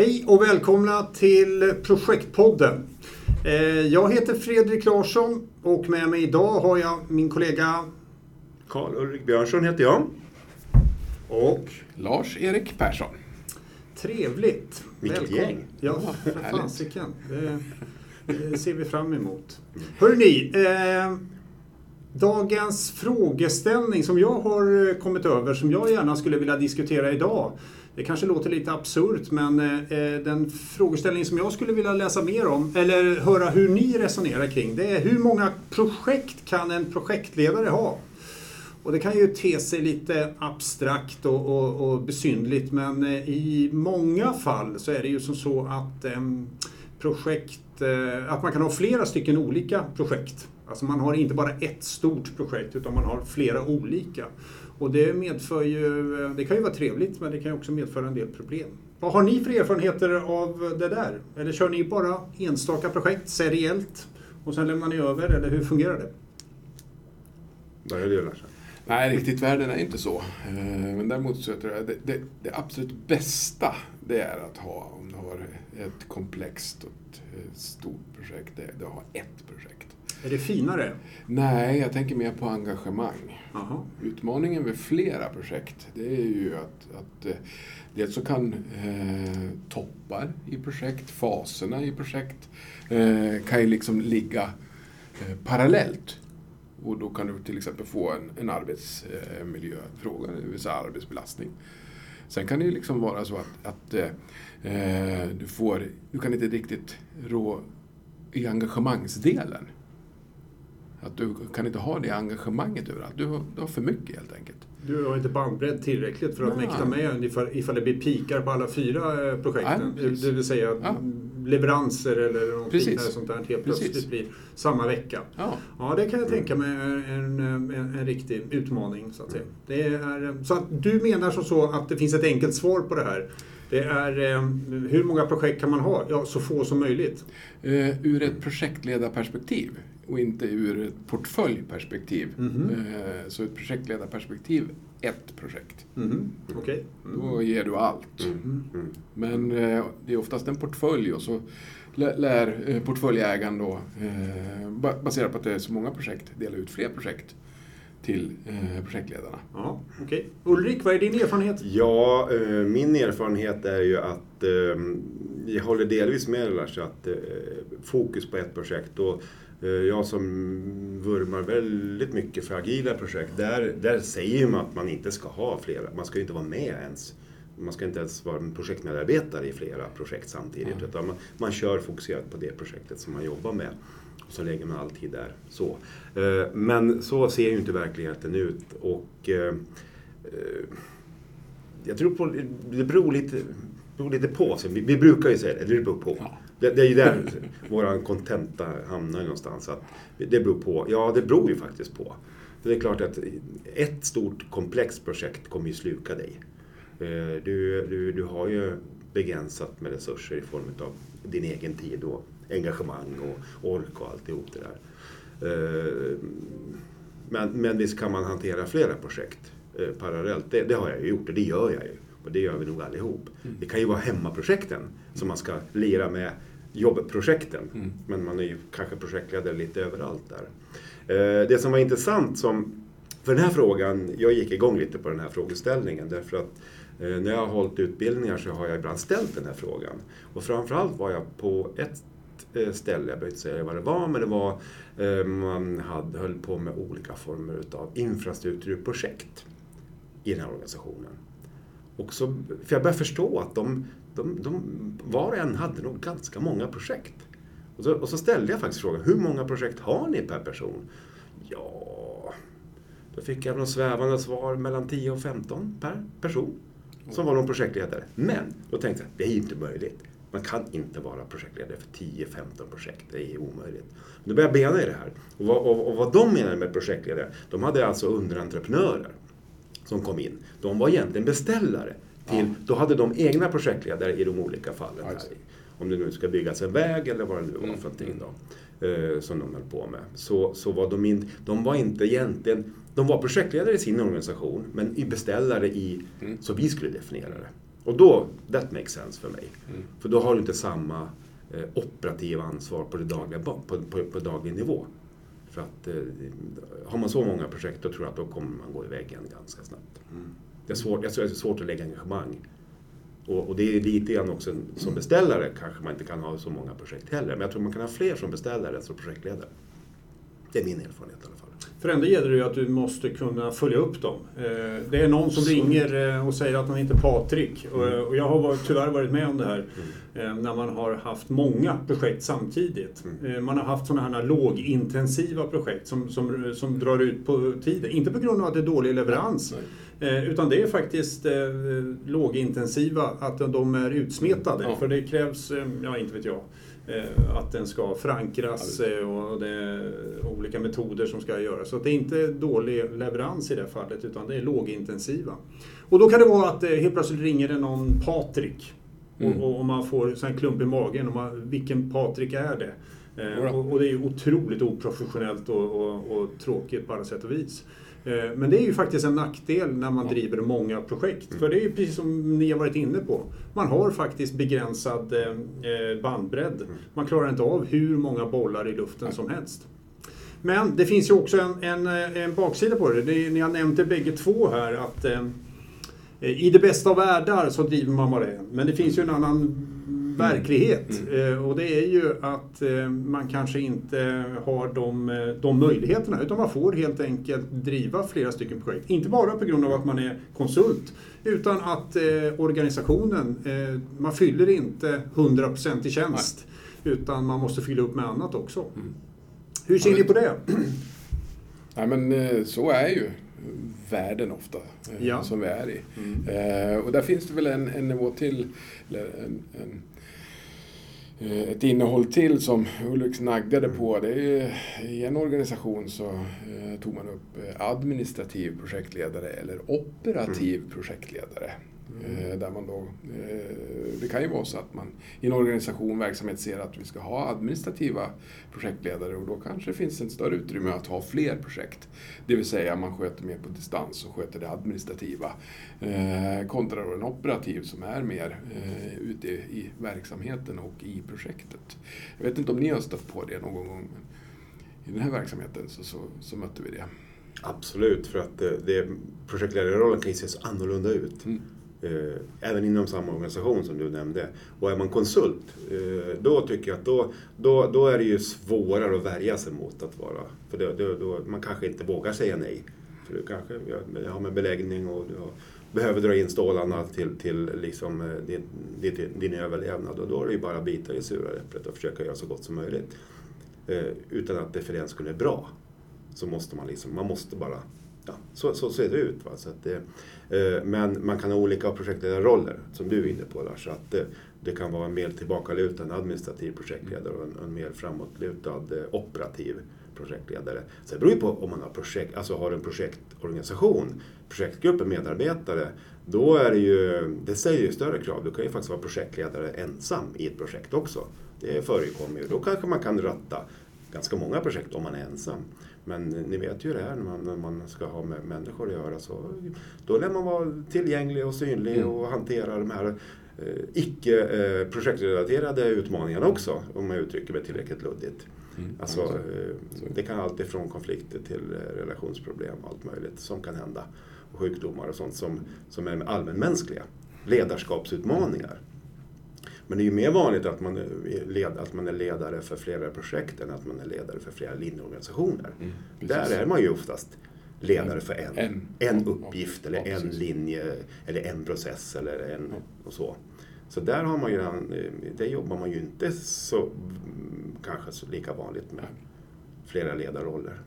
Hej och välkomna till Projektpodden. Eh, jag heter Fredrik Larsson och med mig idag har jag min kollega Karl-Ulrik Björnsson heter jag. Och Lars-Erik Persson. Trevligt. Vilket Välkommen. gäng. Ja, för fasiken. Det, det ser vi fram emot. Hörrni, eh, dagens frågeställning som jag har eh, kommit över, som jag gärna skulle vilja diskutera idag. Det kanske låter lite absurt, men eh, eh, den frågeställning som jag skulle vilja läsa mer om, eller höra hur ni resonerar kring, det är hur många projekt kan en projektledare ha? Och det kan ju te sig lite abstrakt och, och, och besynligt men eh, i många fall så är det ju som så att eh, projekt, eh, att man kan ha flera stycken olika projekt. Alltså man har inte bara ett stort projekt utan man har flera olika. Och det medför ju, eh, det kan ju vara trevligt men det kan ju också medföra en del problem. Vad har ni för erfarenheter av det där? Eller kör ni bara enstaka projekt seriellt och sen lämnar ni över eller hur fungerar det? Börjar du Lars? Nej, riktigt världen är inte så. Eh, Men däremot så tror jag det, det, det absolut bästa det är att ha, om du har ett komplext och ett eh, stort projekt, det är att ha ett projekt. Är det finare? Nej, jag tänker mer på engagemang. Jaha. Utmaningen med flera projekt, det är ju att, att eh, dels så kan eh, toppar i projekt, faserna i projekt, eh, kan ju liksom ligga eh, parallellt. Och då kan du till exempel få en, en arbetsmiljöfråga, det vill säga arbetsbelastning. Sen kan det ju liksom vara så att, att eh, du, får, du kan inte riktigt rå i engagemangsdelen. Att du kan inte ha det engagemanget överallt. Du har, du har för mycket helt enkelt. Du har inte bandbredd tillräckligt för att Nej. mäkta med ifall, ifall det blir pikar på alla fyra eh, projekten. Nej, det vill säga Ja. leveranser eller något Precis. liknande sånt där helt Precis. plötsligt blir samma vecka. Ja. Ja, det kan jag tänka mig är en, en, en riktig utmaning. Så att, säga. Det är, så att du menar som så att det finns ett enkelt svar på det här. Det är eh, hur många projekt kan man ha? Ja, så få som möjligt. Eh, ur ett projektledarperspektiv och inte ur ett portföljperspektiv. Mhm. Eh, så ett projektledarperspektiv, ett projekt. Mhm, Okej. Då ger du allt. Mm. Mm. Men eh, det är oftast en portfölj och så lä- lär eh, portföljägaren då, ba- baserat på att det är så många projekt, dela ut fler projekt till projektledarna. Ja, okej. Ulrik, vad är din erfarenhet? Ja, min erfarenhet är ju att jag håller delvis med Lars att fokus på ett projekt och jag som vurmar väldigt mycket för agila projekt, där, där säger man att man inte ska ha flera, man ska ju inte vara med ens. Man ska inte ens vara en projektmedarbetare i flera projekt samtidigt Mm. utan man, man kör fokuserat på det projektet som man jobbar med. Och så lägger man all tid där. Så. Eh, Men så ser ju inte verkligheten ut. Och eh, eh, jag tror på, det beror lite, beror lite på. Så vi, vi brukar ju säga det, det beror på. Ja. Det, det är ju där vår kontenta hamnar någonstans. Att det beror på. Ja, det beror ju faktiskt på. Det är klart att ett stort komplext projekt kommer ju sluka dig. Eh, Du, du, du har ju begränsat med resurser i form av din egen tid och engagemang och ork och alltihop det där. Eh, Men, men visst kan man hantera flera projekt eh, parallellt. Det, det har jag ju gjort och det gör jag ju. Och det gör vi nog allihop. Det kan ju vara hemmaprojekten som man ska lira med jobbprojekten. Mm. Men man är ju kanske projektledare lite överallt där. Eh, Det som var intressant som, för den här frågan, jag gick igång lite på den här frågeställningen därför att eh, när jag har hållit utbildningar så har jag ibland ställt den här frågan. Och framförallt var jag på ett eh, ställe, jag behöver inte säga vad det var, men det var man hade, höll på med olika former av infrastrukturprojekt i den här organisationen. Och så, för jag började förstå att de, de, de, var och en hade nog ganska många projekt. Och så, och så ställde jag faktiskt frågan, hur många projekt har ni per person? Ja, då fick jag något svävande svar mellan 10 och 15 per person som var någon projektledare. Men då tänkte jag, det är ju inte möjligt. Man kan inte vara projektledare för 10-15 projekt, det är omöjligt. Då började jag bena i det här. Och vad, och, och vad de menade med projektledare, de hade alltså underentreprenörer som kom in. De var egentligen beställare. Till, Ja. Då hade de egna projektledare i de olika fallen. Det. Om det nu ska byggas en väg eller vad det nu var Mm. för någonting då. Eh, som de höll på med. Så, så var de, in, de var inte egentligen, de var projektledare i sin organisation men i beställare i, Mm. så vi skulle definiera det. Och då, that makes sense för mig. Mm. För då har du inte samma eh, operativa ansvar på, det dagliga, på, på, på daglig nivå. För att eh, har man så många projekt då tror jag att då kommer man gå i väggen ganska snabbt. Mm. Det, är svårt, det är svårt att lägga engagemang. Och, och, det är lite grann också som beställare kanske man inte kan ha så många projekt heller. Men jag tror man kan ha fler som beställare än som projektledare. Det är min erfarenhet i alla fall. För ändå gäller det ju att du måste kunna följa upp dem. Eh, det är någon som ringer eh, och säger att han heter Patrik. Mm. Och jag har tyvärr varit med om det här mm. när man har haft många projekt samtidigt. Mm. Man har haft sådana här lågintensiva projekt som, som, som drar ut på tiden. Inte på grund av att det är dålig leverans. Utan det är faktiskt eh, lågintensiva, att de är utsmetade. Ja. För det krävs, ja inte vet jag, Eh, att den ska förankras eh, och det är olika metoder som ska göras. Så det är inte dålig leverans i det fallet utan det är lågintensiva. Och då kan det vara att eh, helt plötsligt ringer det någon Patrik mm. och, och, man får en klump i magen. Och man, vilken Patrik är det? Och, och, det är ju otroligt oprofessionellt och, och, och tråkigt på alla sätt och vis. Eh, men det är ju faktiskt en nackdel när man driver många projekt. Mm. För det är ju precis som ni har varit inne på. Man har faktiskt begränsad eh, eh, bandbredd. Mm. Man klarar inte av hur många bollar i luften som helst. Men det finns ju också en, en, en baksida på det. det är, ni har nämnt det bägge två här att eh, i det bästa av världar så driver man bara en. Men det finns ju en annan verklighet. Mm. Eh, och det är ju att eh, man kanske inte har de, eh, de möjligheterna utan man får helt enkelt driva flera stycken projekt. Inte bara på grund av att man är konsult utan att organisationen, man fyller inte 100% i tjänst Nej. utan man måste fylla upp med annat också. Mm. Hur ser ni på det? Nej men så är ju världen ofta ja. som vi är i. Mm. och där finns det väl en, en nivå till, en, en Eh, ett innehåll till som Ulrik snaggade på. Det är, I en organisation så eh, tog man upp eh, administrativ projektledare eller operativ mm. projektledare. Mm. Där man då, det kan ju vara så att man i en organisation, verksamhet ser att vi ska ha administrativa projektledare och då kanske det finns ett större utrymme att ha fler projekt. Det vill säga man sköter mer på distans och sköter det administrativa. kontra då en operativ som är mer ute i verksamheten och i projektet. Jag vet inte om ni har stött på det någon gång, men i den här verksamheten så, så, så mötte vi det. Absolut, för att det, det, projektledarrollen kan ju se så annorlunda ut. Mm. Eh, även inom samma organisation som du nämnde. Och är man konsult, eh, då tycker jag att då, då, då är det ju svårare att värja sig mot att vara... För då, då, då man kanske inte vågar säga nej. För du kanske har med beläggning och du har, behöver dra in stålarna till, till liksom, eh, din, din, din överlevnad. Och då är det ju bara att bita i sura äpplet och försöka göra så gott som möjligt. utan att det för den skulle är bra. Så måste man liksom, man måste bara ja, så, så ser det ut. Va? Så att det, eh, men man kan ha olika projektledarroller, som du är inne på Lars. Så att det, det kan vara en mer tillbakalutad administrativ projektledare och en, en mer framåtlutad eh, operativ projektledare. Så det beror ju på om man har, projekt, alltså har en projektorganisation, projektgrupp medarbetare. Då är det ju, det ställer ju större krav. Du kan ju faktiskt vara projektledare ensam i ett projekt också. Det förekommer ju. Då kanske man kan ratta ganska många projekt om man är ensam. Men ni vet ju det här när man, när man ska ha med människor att göra. Så då lär man vara tillgänglig och synlig mm. och hantera de här eh, icke eh, projektrelaterade utmaningarna också, om jag uttrycker mig tillräckligt luddigt. Mm. Alltså, eh, det kan allt ifrån konflikter till eh, relationsproblem och allt möjligt som kan hända. Och sjukdomar och sånt som, som är allmänmänskliga. Ledarskapsutmaningar. Men det är ju mer vanligt att man, led, att man är ledare för flera projekt än att man är ledare för flera linjeorganisationer. Mm, Där är man ju oftast ledare för en, en, en uppgift eller ja, en linje eller en process eller en och så. Så där har man ju, det jobbar man ju inte så kanske så lika vanligt med flera ledarroller.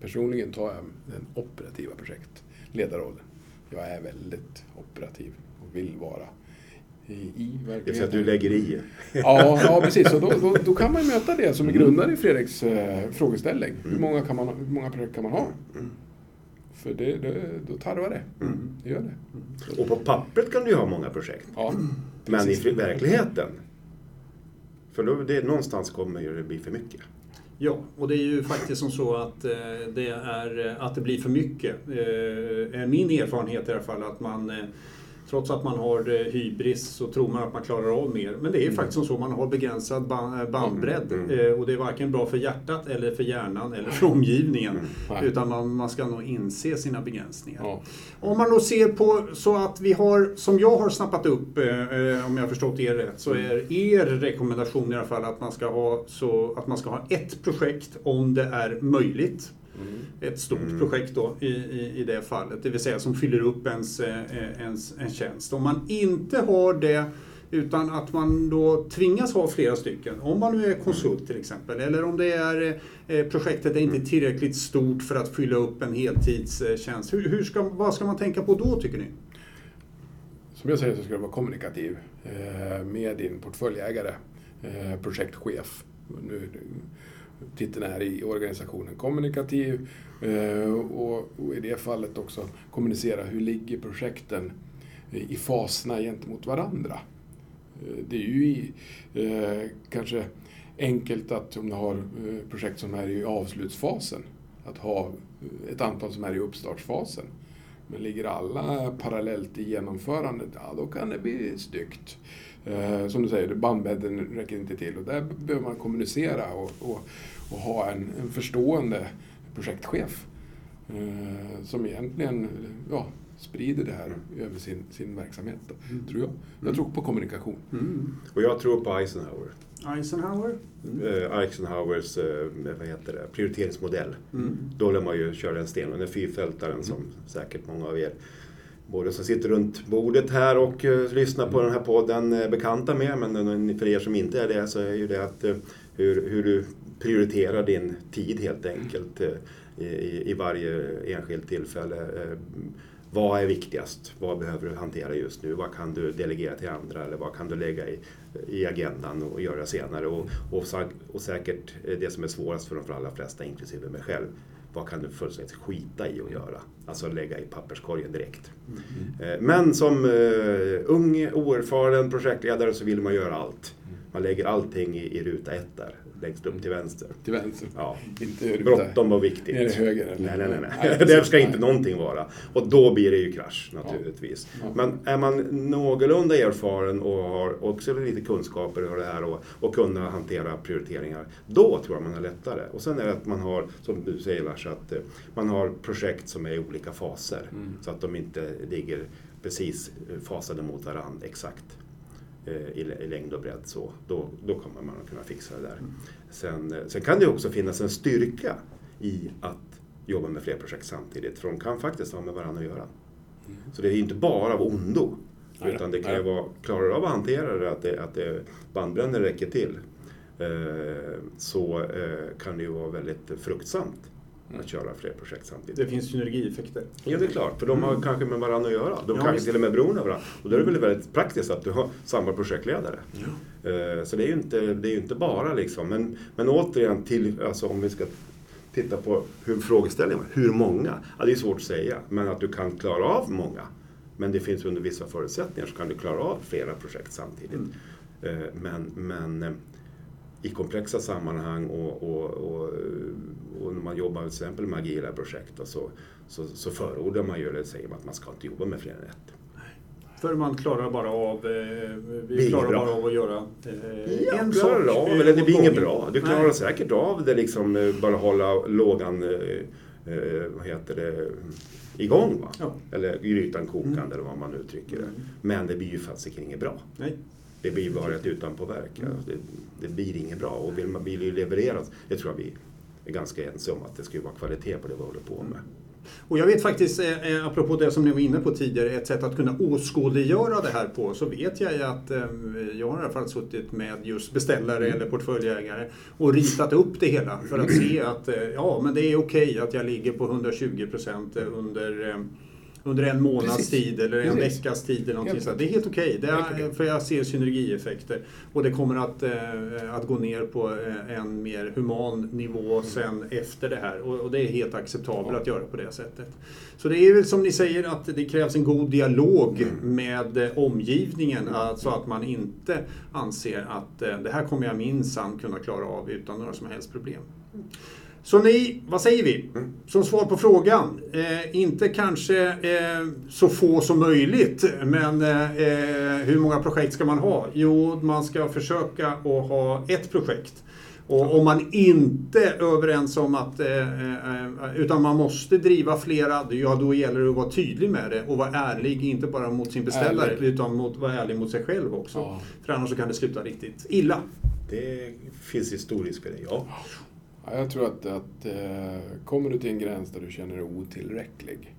Personligen tar jag den operativa projektledarrollen. Jag är väldigt operativ och vill vara i, verkligheten. Det är så att du lägger i. Ja, ja precis. Och då, då, då, kan man möta det som är grundare i Fredriks eh, frågeställning. Mm. Hur, många kan man, hur många projekt kan man ha? Mm. För det, det, då tarvar det. Mm. Det gör det. Och på pappret kan du ju ha många projekt. Ja, Men i verkligheten, för då, det, någonstans kommer det bli för mycket. Ja, och det är ju faktiskt som så att, eh, det, är, att det blir för mycket. Eh, min erfarenhet i alla fall att man Trots att man har eh, hybris så tror man att man klarar av mer. Men det är Mm. faktiskt som så, man har begränsad eh, bandbredd. Mm. Eh, Och det är varken bra för hjärtat eller för hjärnan eller för omgivningen. Nej. Utan man, man ska nog inse sina begränsningar. Ja. Om man då ser på så att vi har, som jag har snappat upp, om jag har förstått er rätt, så är er rekommendation i alla fall att man ska ha, så, att man ska ha ett projekt om det är möjligt. Ett stort Mm. projekt då i, i, i det fallet, det vill säga som fyller upp ens, eh, ens en tjänst. Om man inte har det utan att man då tvingas ha flera stycken. Om man nu är konsult till exempel. Eller om det är eh, projektet är inte tillräckligt stort för att fylla upp en heltidstjänst. Hur, hur ska, vad ska man tänka på då tycker ni? Som jag säger så ska du vara kommunikativ eh, med din portföljägare, eh, projektchef. Nu, titeln är i organisationen kommunikativ eh, och, i det fallet också kommunicera hur ligger projekten i faserna gentemot varandra. Eh, det är ju i, eh, kanske enkelt att om du har projekt som är i avslutsfasen, att ha ett antal som är i uppstartsfasen. Men ligger alla parallellt i genomförandet, ja då kan det bli styggt. Eh, som du säger, bandbädden räcker inte till och där behöver man kommunicera och, och, och ha en, en förstående projektchef. Eh, som egentligen ja, sprider det här över sin, sin verksamhet, då, tror jag. Jag tror på kommunikation. Mm. Och jag tror på Eisenhower. Eisenhower? Eh, Eisenhowers eh, vad heter det, prioriteringsmodell. Mm. Då lär man ju köra en sten, den fyrfältaren som säkert många av er både som sitter runt bordet här och eh, lyssnar på den här podden eh, bekanta med. Eh, men för er som inte är det så är ju det att eh, hur, hur du prioriterar din tid helt enkelt eh, i, i, varje enskilt tillfälle. Eh, vad är viktigast? Vad behöver du hantera just nu? Vad kan du delegera till andra? Eller vad kan du lägga i, i agendan och göra senare? Och, och, och säkert det som är svårast för de allra flesta, inklusive mig själv. Vad kan du fullständigt skita i att göra? Alltså lägga i papperskorgen direkt. Eh, Men som eh, ung, oerfaren projektledare så vill man göra allt. Man lägger allting i, i ruta ett där, längst upp till vänster. Till vänster. Ja. Inte ruta- Bråttom och viktigt. Är det höger? eller? Nej, nej, nej. nej. Nej, Där ska inte någonting vara. Och då blir det ju krasch naturligtvis. Ja. Men är man någorlunda erfaren och har också lite kunskaper och det här och, och kunna hantera prioriteringar, då tror jag man har lättare. Och sen är det att man har, som du säger Lars, att eh, man har projekt som är i olika faser. Mm. Så att de inte ligger precis eh, fasade mot varandra exakt i, i längd och bredd så, då, då kommer man att kunna fixa det där. Sen, eh, sen kan det också finnas en styrka i att jobba med fler projekt samtidigt, för de kan faktiskt ha med varandra att göra. Så det är inte bara av ondo, Nej, utan det kan ju nej. vara, klarar du av att hantera det, att, det, att det, bandbrännare räcker till, eh, så eh, kan det ju vara väldigt fruktsamt att köra fler projekt samtidigt. Det finns synergieffekter. Ja, det är klart, för de har kanske med varandra att göra. De Ja, kanske visst. till och med beroende av varandra. Och då är det väl väldigt praktiskt att du har samma projektledare. Eh, Så det är ju inte, det är inte bara liksom, men, men återigen till, alltså om vi ska titta på hur frågeställningen hur många? Ja, det är svårt att säga, men att du kan klara av många. Men det finns under vissa förutsättningar så kan du klara av flera projekt samtidigt. Eh, Men, men eh, i komplexa sammanhang och, och, och, och när man jobbar till exempel med agila projekt så, så, så förordar man ju, eller säger man att man ska inte jobba med fler än ett. För man klarar bara av, eh, vi Det klarar bara av att göra eh, Ja, en sak. av, eh, eller det blir inget bra. Du klarar Nej. säkert av det liksom, eh, bara hålla lågan, eh, eh, vad heter det, igång va? Ja. Eller grytan kokande eller vad man nu uttrycker det. Men det blir ju fasiken inget bra. Nej. Det blir bara ett utanpåverk. Ja. Det, det blir inget bra och vill man vill ju levereras, det tror jag vi är ganska ense om att det ska ju vara kvalitet på det vi håller på med. Och jag vet faktiskt, eh, eh, apropå det som ni var inne på tidigare, ett sätt att kunna åskådliggöra det här på, så vet jag ju att eh, jag har i alla fall suttit med just beställare eller portföljägare och ritat upp det hela för att se att eh, ja, men det är okej att jag ligger på 120 procent under eh, under en månads Precis. tid eller en Precis. veckas tid eller någonting. Det är helt okej. Okej. är, för jag ser synergieffekter. Och det kommer att, eh, att gå ner på eh, en mer human nivå sen efter det här. Och, och det är helt acceptabelt Ja. att göra på det sättet. Så det är väl som ni säger att det krävs en god dialog med eh, omgivningen. Så att man inte anser att eh, det här kommer jag minsann kunna klara av utan några som helst problem. Så ni, vad säger vi? Mm. Som svar på frågan. Eh, inte kanske eh, så få som möjligt, men eh, eh, hur många projekt ska man ha? Jo, man ska försöka att ha ett projekt. Och om man inte är överens om att, eh, eh, utan man måste driva flera, ja då gäller det att vara tydlig med det och vara ärlig, inte bara mot sin beställare, Ärlig. utan mot, vara ärlig mot sig själv också. Ja. För annars så kan det sluta riktigt illa. Det finns ju stor risk för det, ja. Ja, jag tror att, att eh, kommer du till en gräns där du känner dig otillräcklig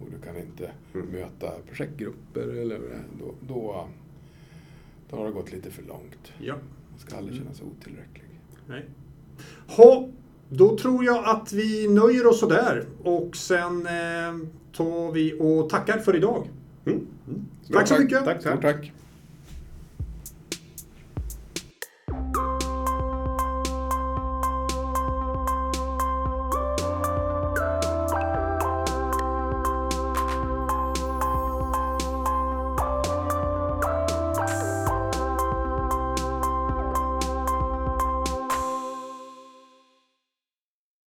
och du kan inte Mm. möta projektgrupper eller då, då, då har det gått lite för långt. Ja. Man ska aldrig känna sig otillräcklig. Nej. Ha, då tror jag att vi nöjer oss sådär och sen eh, tar vi och tackar för idag. Mm. Tack så mycket. Tack, tack. Tack.